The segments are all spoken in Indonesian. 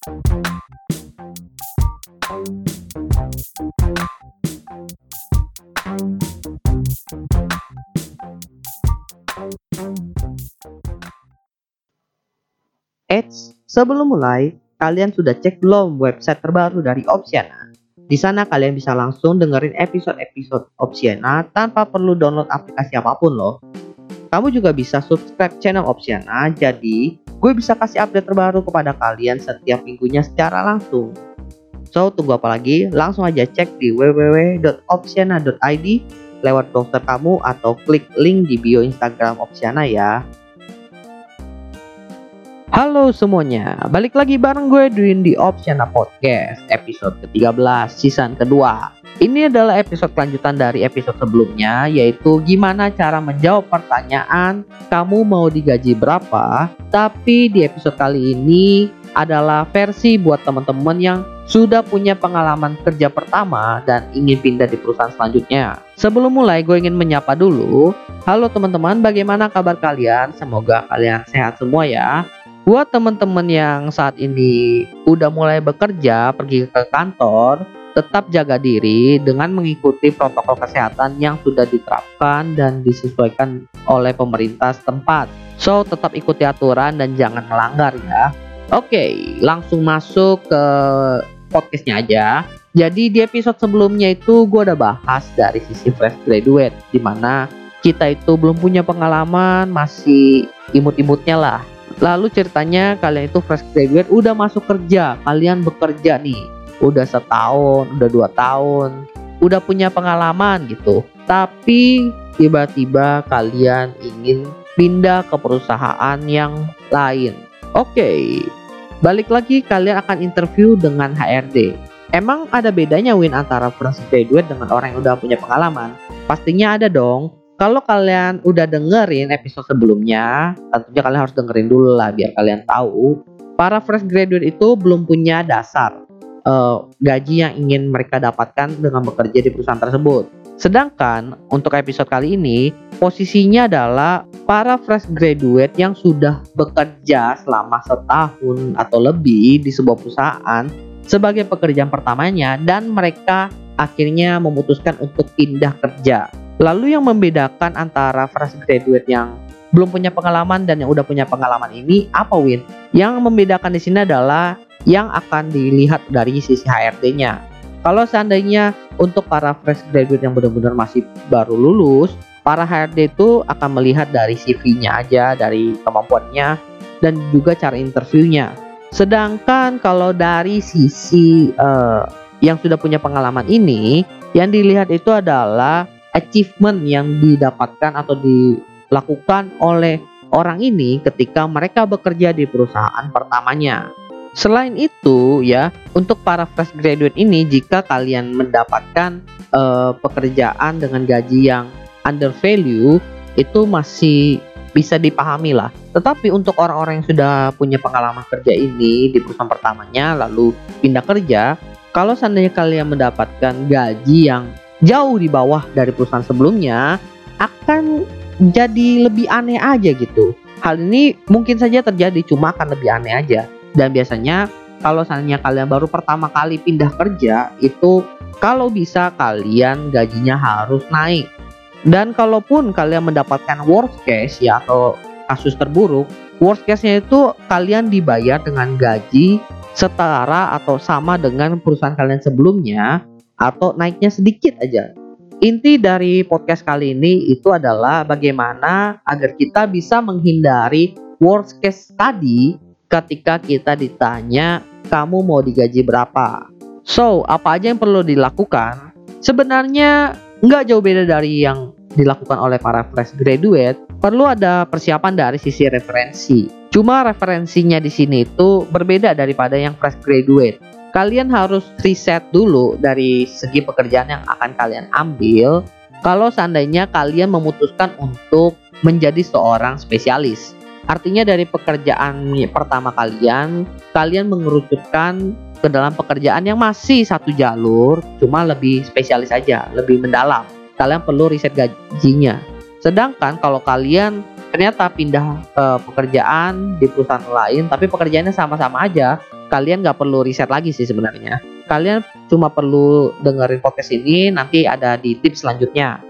Eits, sebelum mulai, kalian sudah cek belum website terbaru dari Opsiana? Di sana kalian bisa langsung dengerin episode-episode Opsiana tanpa perlu download aplikasi apa pun loh. Kamu juga bisa subscribe channel Opsiana, jadi gue bisa kasih update terbaru kepada kalian setiap minggunya secara langsung. So, tunggu apa lagi? Langsung aja cek di www.opsiana.id lewat browser kamu atau klik link di bio Instagram Opsiana ya. Halo semuanya, balik lagi bareng gue Dwin di Opsiana Podcast episode ke-13 season kedua. Ini adalah episode kelanjutan dari episode sebelumnya yaitu gimana cara menjawab pertanyaan kamu mau digaji berapa. Tapi di episode kali ini adalah versi buat teman-teman yang sudah punya pengalaman kerja pertama dan ingin pindah di perusahaan selanjutnya. Sebelum mulai, gue ingin menyapa dulu. Halo teman-teman, bagaimana kabar kalian? Semoga kalian sehat semua ya. Buat teman-teman yang saat ini udah mulai bekerja, pergi ke kantor, tetap jaga diri dengan mengikuti protokol kesehatan yang sudah diterapkan dan disesuaikan oleh pemerintah setempat. So, tetap ikuti aturan dan jangan melanggar ya. Oke, langsung masuk ke podcastnya aja. Jadi di episode sebelumnya itu gue udah bahas dari sisi fresh graduate, di mana kita itu belum punya pengalaman, masih imut-imutnya lah Lalu ceritanya kalian itu fresh graduate udah masuk kerja, kalian bekerja nih, udah setahun, udah dua tahun, udah punya pengalaman gitu. Tapi tiba-tiba kalian ingin pindah ke perusahaan yang lain. Oke, balik lagi kalian akan interview dengan HRD. Emang ada bedanya Win antara fresh graduate dengan orang yang udah punya pengalaman? Pastinya ada dong. Kalau kalian udah dengerin episode sebelumnya, tentunya kalian harus dengerin dulu lah biar kalian tahu para fresh graduate itu belum punya dasar uh, gaji yang ingin mereka dapatkan dengan bekerja di perusahaan tersebut. Sedangkan untuk episode kali ini, posisinya adalah para fresh graduate yang sudah bekerja selama setahun atau lebih di sebuah perusahaan sebagai pekerjaan pertamanya dan mereka akhirnya memutuskan untuk pindah kerja Lalu yang membedakan antara fresh graduate yang belum punya pengalaman dan yang udah punya pengalaman ini apa Win? Yang membedakan di sini adalah yang akan dilihat dari sisi HRD-nya. Kalau seandainya untuk para fresh graduate yang benar-benar masih baru lulus, para HRD itu akan melihat dari CV-nya aja, dari kemampuannya dan juga cara interviewnya. Sedangkan kalau dari sisi uh, yang sudah punya pengalaman ini, yang dilihat itu adalah achievement yang didapatkan atau dilakukan oleh orang ini ketika mereka bekerja di perusahaan pertamanya. Selain itu ya, untuk para fresh graduate ini jika kalian mendapatkan uh, pekerjaan dengan gaji yang under value itu masih bisa dipahami lah. Tetapi untuk orang-orang yang sudah punya pengalaman kerja ini di perusahaan pertamanya lalu pindah kerja, kalau seandainya kalian mendapatkan gaji yang jauh di bawah dari perusahaan sebelumnya akan jadi lebih aneh aja gitu. Hal ini mungkin saja terjadi cuma akan lebih aneh aja. Dan biasanya kalau seandainya kalian baru pertama kali pindah kerja itu kalau bisa kalian gajinya harus naik. Dan kalaupun kalian mendapatkan worst case ya atau kasus terburuk, worst case-nya itu kalian dibayar dengan gaji setara atau sama dengan perusahaan kalian sebelumnya atau naiknya sedikit aja. Inti dari podcast kali ini itu adalah bagaimana agar kita bisa menghindari worst case tadi ketika kita ditanya kamu mau digaji berapa. So, apa aja yang perlu dilakukan? Sebenarnya nggak jauh beda dari yang dilakukan oleh para fresh graduate. Perlu ada persiapan dari sisi referensi. Cuma referensinya di sini itu berbeda daripada yang fresh graduate kalian harus riset dulu dari segi pekerjaan yang akan kalian ambil kalau seandainya kalian memutuskan untuk menjadi seorang spesialis. Artinya dari pekerjaan pertama kalian, kalian mengerucutkan ke dalam pekerjaan yang masih satu jalur, cuma lebih spesialis aja, lebih mendalam. Kalian perlu riset gajinya. Sedangkan kalau kalian ternyata pindah ke pekerjaan di perusahaan lain, tapi pekerjaannya sama-sama aja, kalian nggak perlu riset lagi sih sebenarnya. Kalian cuma perlu dengerin podcast ini, nanti ada di tips selanjutnya.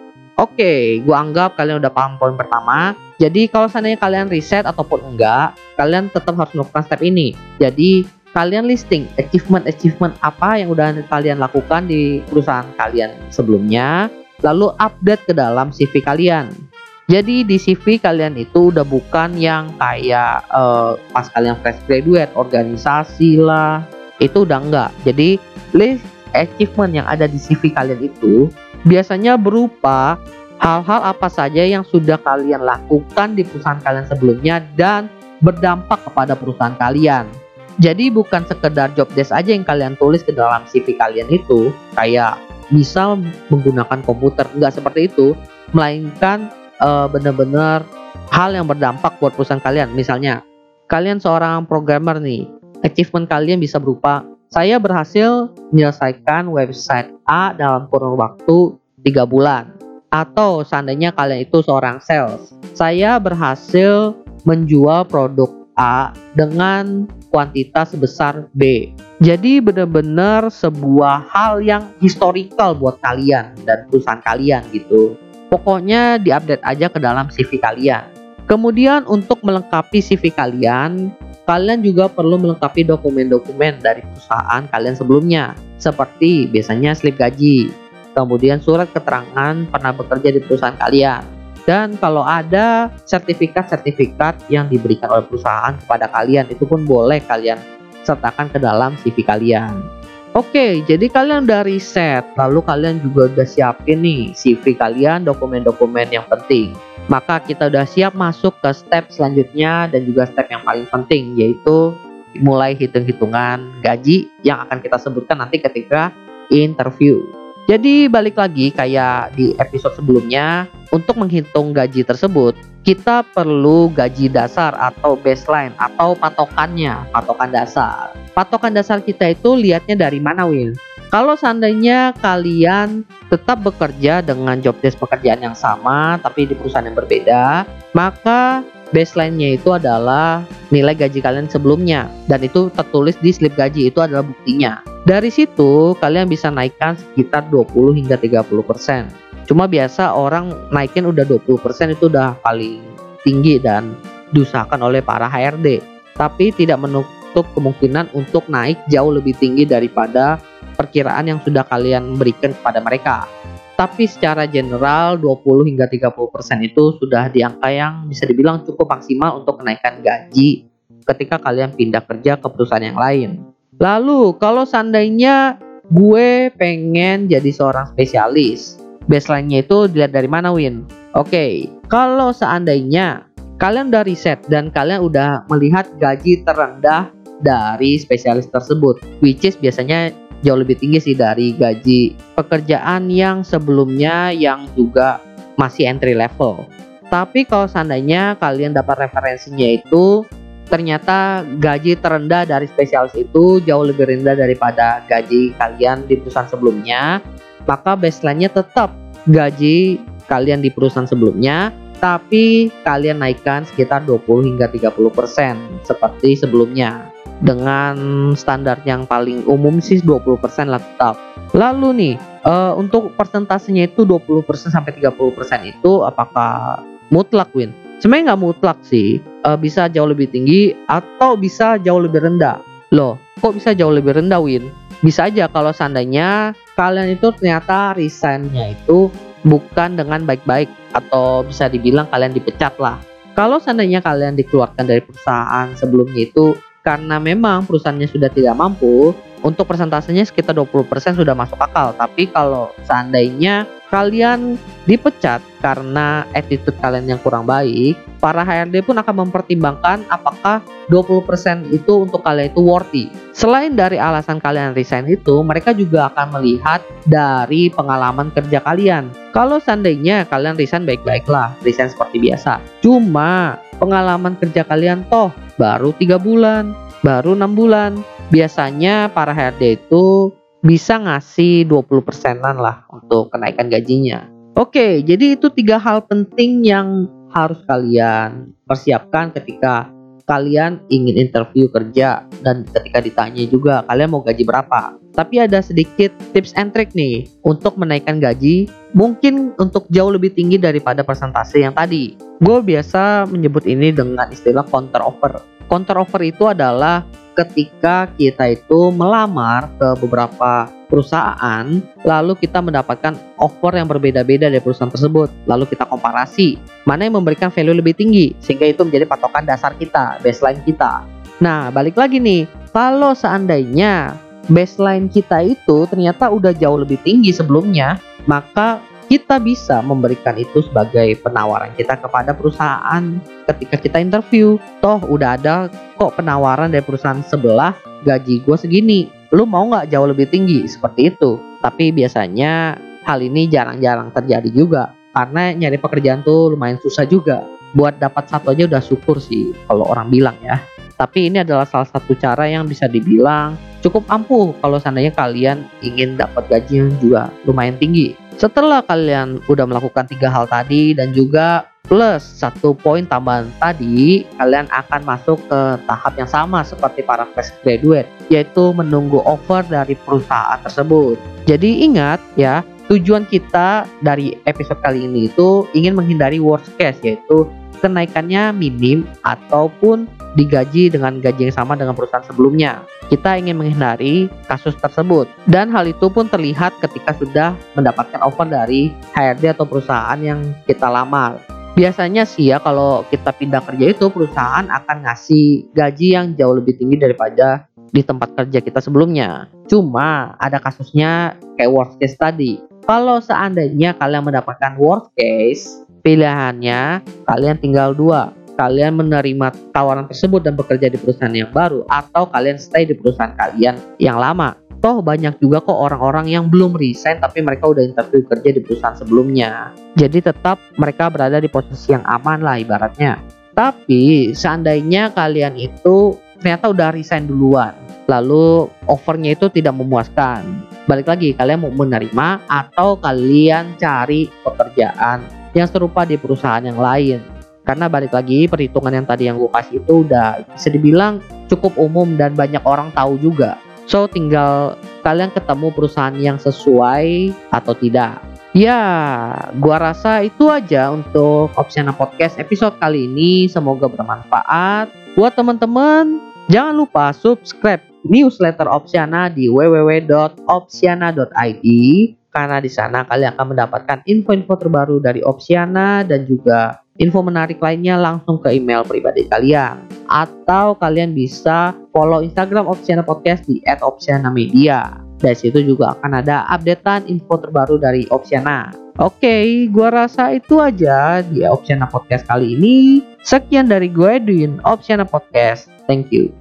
Oke, gua anggap kalian udah paham poin pertama. Jadi kalau seandainya kalian riset ataupun enggak, kalian tetap harus melakukan step ini. Jadi kalian listing achievement-achievement apa yang udah kalian lakukan di perusahaan kalian sebelumnya, lalu update ke dalam CV kalian. Jadi di CV kalian itu udah bukan yang kayak uh, pas kalian fresh graduate, organisasi lah, itu udah enggak. Jadi list achievement yang ada di CV kalian itu biasanya berupa hal-hal apa saja yang sudah kalian lakukan di perusahaan kalian sebelumnya dan berdampak kepada perusahaan kalian. Jadi bukan sekedar job desk aja yang kalian tulis ke dalam CV kalian itu kayak bisa menggunakan komputer, enggak seperti itu, melainkan uh, benar-benar hal yang berdampak buat perusahaan kalian. Misalnya, kalian seorang programmer nih, achievement kalian bisa berupa saya berhasil menyelesaikan website A dalam kurun waktu 3 bulan. Atau seandainya kalian itu seorang sales, saya berhasil menjual produk A dengan kuantitas sebesar B. Jadi benar-benar sebuah hal yang historical buat kalian dan perusahaan kalian gitu. Pokoknya diupdate aja ke dalam CV kalian. Kemudian untuk melengkapi CV kalian, kalian juga perlu melengkapi dokumen-dokumen dari perusahaan kalian sebelumnya, seperti biasanya slip gaji, kemudian surat keterangan pernah bekerja di perusahaan kalian, dan kalau ada sertifikat-sertifikat yang diberikan oleh perusahaan kepada kalian, itu pun boleh kalian sertakan ke dalam CV kalian. Oke, jadi kalian udah riset, lalu kalian juga udah siapin nih CV kalian, dokumen-dokumen yang penting. Maka kita udah siap masuk ke step selanjutnya dan juga step yang paling penting yaitu mulai hitung-hitungan gaji yang akan kita sebutkan nanti ketika interview. Jadi balik lagi kayak di episode sebelumnya, untuk menghitung gaji tersebut, kita perlu gaji dasar atau baseline atau patokannya, patokan dasar. Patokan dasar kita itu lihatnya dari mana, Will? Kalau seandainya kalian tetap bekerja dengan job desk pekerjaan yang sama tapi di perusahaan yang berbeda, maka baseline-nya itu adalah nilai gaji kalian sebelumnya dan itu tertulis di slip gaji itu adalah buktinya. Dari situ kalian bisa naikkan sekitar 20 hingga 30 persen. Cuma biasa orang naikin udah 20% itu udah paling tinggi dan diusahakan oleh para HRD. Tapi tidak menutup kemungkinan untuk naik jauh lebih tinggi daripada perkiraan yang sudah kalian berikan kepada mereka. Tapi secara general 20 hingga 30% itu sudah di angka yang bisa dibilang cukup maksimal untuk kenaikan gaji ketika kalian pindah kerja ke perusahaan yang lain. Lalu kalau seandainya gue pengen jadi seorang spesialis, baseline-nya itu dilihat dari mana Win? Oke, okay, kalau seandainya kalian udah riset dan kalian udah melihat gaji terendah dari spesialis tersebut, which is biasanya jauh lebih tinggi sih dari gaji pekerjaan yang sebelumnya yang juga masih entry level. Tapi kalau seandainya kalian dapat referensinya itu ternyata gaji terendah dari spesialis itu jauh lebih rendah daripada gaji kalian di perusahaan sebelumnya, maka baseline-nya tetap gaji kalian di perusahaan sebelumnya, tapi kalian naikkan sekitar 20 hingga 30% seperti sebelumnya. Dengan standar yang paling umum sih 20% lah tetap. Lalu nih, uh, untuk persentasenya itu 20% sampai 30% itu apakah mutlak Win? Sebenarnya nggak mutlak sih, uh, bisa jauh lebih tinggi atau bisa jauh lebih rendah. Loh, kok bisa jauh lebih rendah Win? Bisa aja kalau seandainya kalian itu ternyata resignnya itu bukan dengan baik-baik atau bisa dibilang kalian dipecat lah. Kalau seandainya kalian dikeluarkan dari perusahaan sebelumnya itu karena memang perusahaannya sudah tidak mampu, untuk persentasenya sekitar 20% sudah masuk akal. Tapi kalau seandainya kalian dipecat karena attitude kalian yang kurang baik, para HRD pun akan mempertimbangkan apakah 20% itu untuk kalian itu worthy. Selain dari alasan kalian resign itu, mereka juga akan melihat dari pengalaman kerja kalian. Kalau seandainya kalian resign baik-baiklah, resign seperti biasa. Cuma pengalaman kerja kalian toh baru tiga bulan, baru enam bulan, biasanya para HRD itu bisa ngasih 20 persenan lah untuk kenaikan gajinya. Oke, jadi itu tiga hal penting yang harus kalian persiapkan ketika kalian ingin interview kerja dan ketika ditanya juga kalian mau gaji berapa. Tapi ada sedikit tips and trick nih untuk menaikkan gaji mungkin untuk jauh lebih tinggi daripada persentase yang tadi. Gue biasa menyebut ini dengan istilah counter offer. Counter offer itu adalah ketika kita itu melamar ke beberapa perusahaan, lalu kita mendapatkan offer yang berbeda-beda dari perusahaan tersebut, lalu kita komparasi mana yang memberikan value lebih tinggi, sehingga itu menjadi patokan dasar kita, baseline kita. Nah, balik lagi nih, kalau seandainya baseline kita itu ternyata udah jauh lebih tinggi sebelumnya, maka kita bisa memberikan itu sebagai penawaran kita kepada perusahaan. Ketika kita interview. Toh udah ada kok penawaran dari perusahaan sebelah gaji gue segini. Lu mau nggak jauh lebih tinggi? Seperti itu. Tapi biasanya hal ini jarang-jarang terjadi juga. Karena nyari pekerjaan tuh lumayan susah juga. Buat dapat satu aja udah syukur sih kalau orang bilang ya. Tapi ini adalah salah satu cara yang bisa dibilang cukup ampuh kalau seandainya kalian ingin dapat gaji yang juga lumayan tinggi setelah kalian udah melakukan tiga hal tadi dan juga plus satu poin tambahan tadi, kalian akan masuk ke tahap yang sama seperti para fresh graduate, yaitu menunggu offer dari perusahaan tersebut. Jadi ingat ya, tujuan kita dari episode kali ini itu ingin menghindari worst case, yaitu kenaikannya minim ataupun digaji dengan gaji yang sama dengan perusahaan sebelumnya. Kita ingin menghindari kasus tersebut dan hal itu pun terlihat ketika sudah mendapatkan offer dari HRD atau perusahaan yang kita lamar biasanya sih ya kalau kita pindah kerja itu perusahaan akan ngasih gaji yang jauh lebih tinggi daripada di tempat kerja kita sebelumnya. Cuma ada kasusnya kayak worst case tadi. Kalau seandainya kalian mendapatkan worst case, pilihannya kalian tinggal dua. Kalian menerima tawaran tersebut dan bekerja di perusahaan yang baru atau kalian stay di perusahaan kalian yang lama. Toh banyak juga kok orang-orang yang belum resign tapi mereka udah interview kerja di perusahaan sebelumnya. Jadi tetap mereka berada di posisi yang aman lah ibaratnya. Tapi seandainya kalian itu ternyata udah resign duluan, lalu offernya itu tidak memuaskan. Balik lagi, kalian mau menerima atau kalian cari pekerjaan yang serupa di perusahaan yang lain. Karena balik lagi perhitungan yang tadi yang gue kasih itu udah bisa dibilang cukup umum dan banyak orang tahu juga. So tinggal kalian ketemu perusahaan yang sesuai atau tidak. Ya, gua rasa itu aja untuk Opsiana Podcast episode kali ini. Semoga bermanfaat. Buat teman-teman, jangan lupa subscribe newsletter Opsiana di www.opsiana.id karena di sana kalian akan mendapatkan info-info terbaru dari Opsiana dan juga info menarik lainnya langsung ke email pribadi kalian atau kalian bisa follow Instagram Opsiana Podcast di @opsiana_media. Dari situ juga akan ada updatean info terbaru dari Opsiana. Oke, okay, gua rasa itu aja di Opsiana Podcast kali ini. Sekian dari gue Edwin Opsiana Podcast. Thank you.